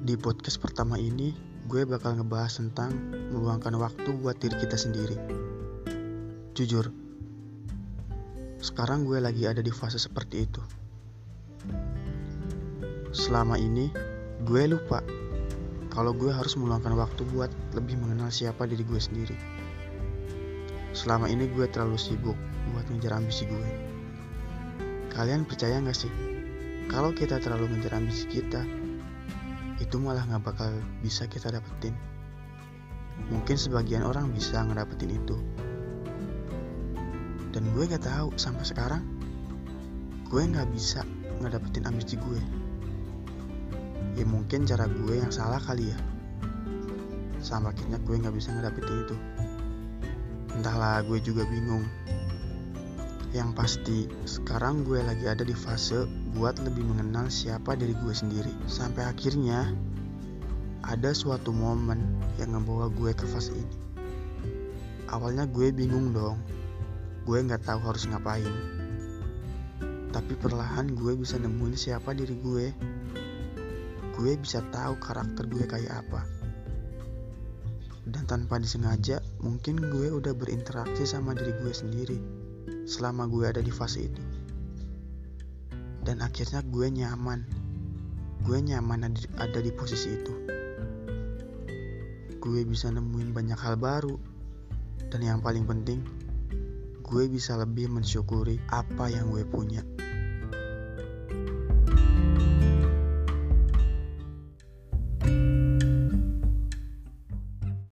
Di podcast pertama ini, gue bakal ngebahas tentang meluangkan waktu buat diri kita sendiri. Jujur, sekarang gue lagi ada di fase seperti itu. Selama ini, gue lupa kalau gue harus meluangkan waktu buat lebih mengenal siapa diri gue sendiri. Selama ini gue terlalu sibuk buat ngejar ambisi gue. Kalian percaya gak sih? Kalau kita terlalu ngejar ambisi kita, itu malah gak bakal bisa kita dapetin. Mungkin sebagian orang bisa ngedapetin itu. Dan gue gak tahu sampai sekarang, gue gak bisa ngedapetin ambisi gue. Ya mungkin cara gue yang salah kali ya. Sama akhirnya gue gak bisa ngedapetin itu. Entahlah gue juga bingung. Yang pasti sekarang gue lagi ada di fase buat lebih mengenal siapa diri gue sendiri. Sampai akhirnya ada suatu momen yang membawa gue ke fase ini. Awalnya gue bingung dong. Gue nggak tahu harus ngapain. Tapi perlahan gue bisa nemuin siapa diri gue. Gue bisa tahu karakter gue kayak apa dan tanpa disengaja mungkin gue udah berinteraksi sama diri gue sendiri selama gue ada di fase itu. Dan akhirnya gue nyaman. Gue nyaman ada di posisi itu. Gue bisa nemuin banyak hal baru. Dan yang paling penting gue bisa lebih mensyukuri apa yang gue punya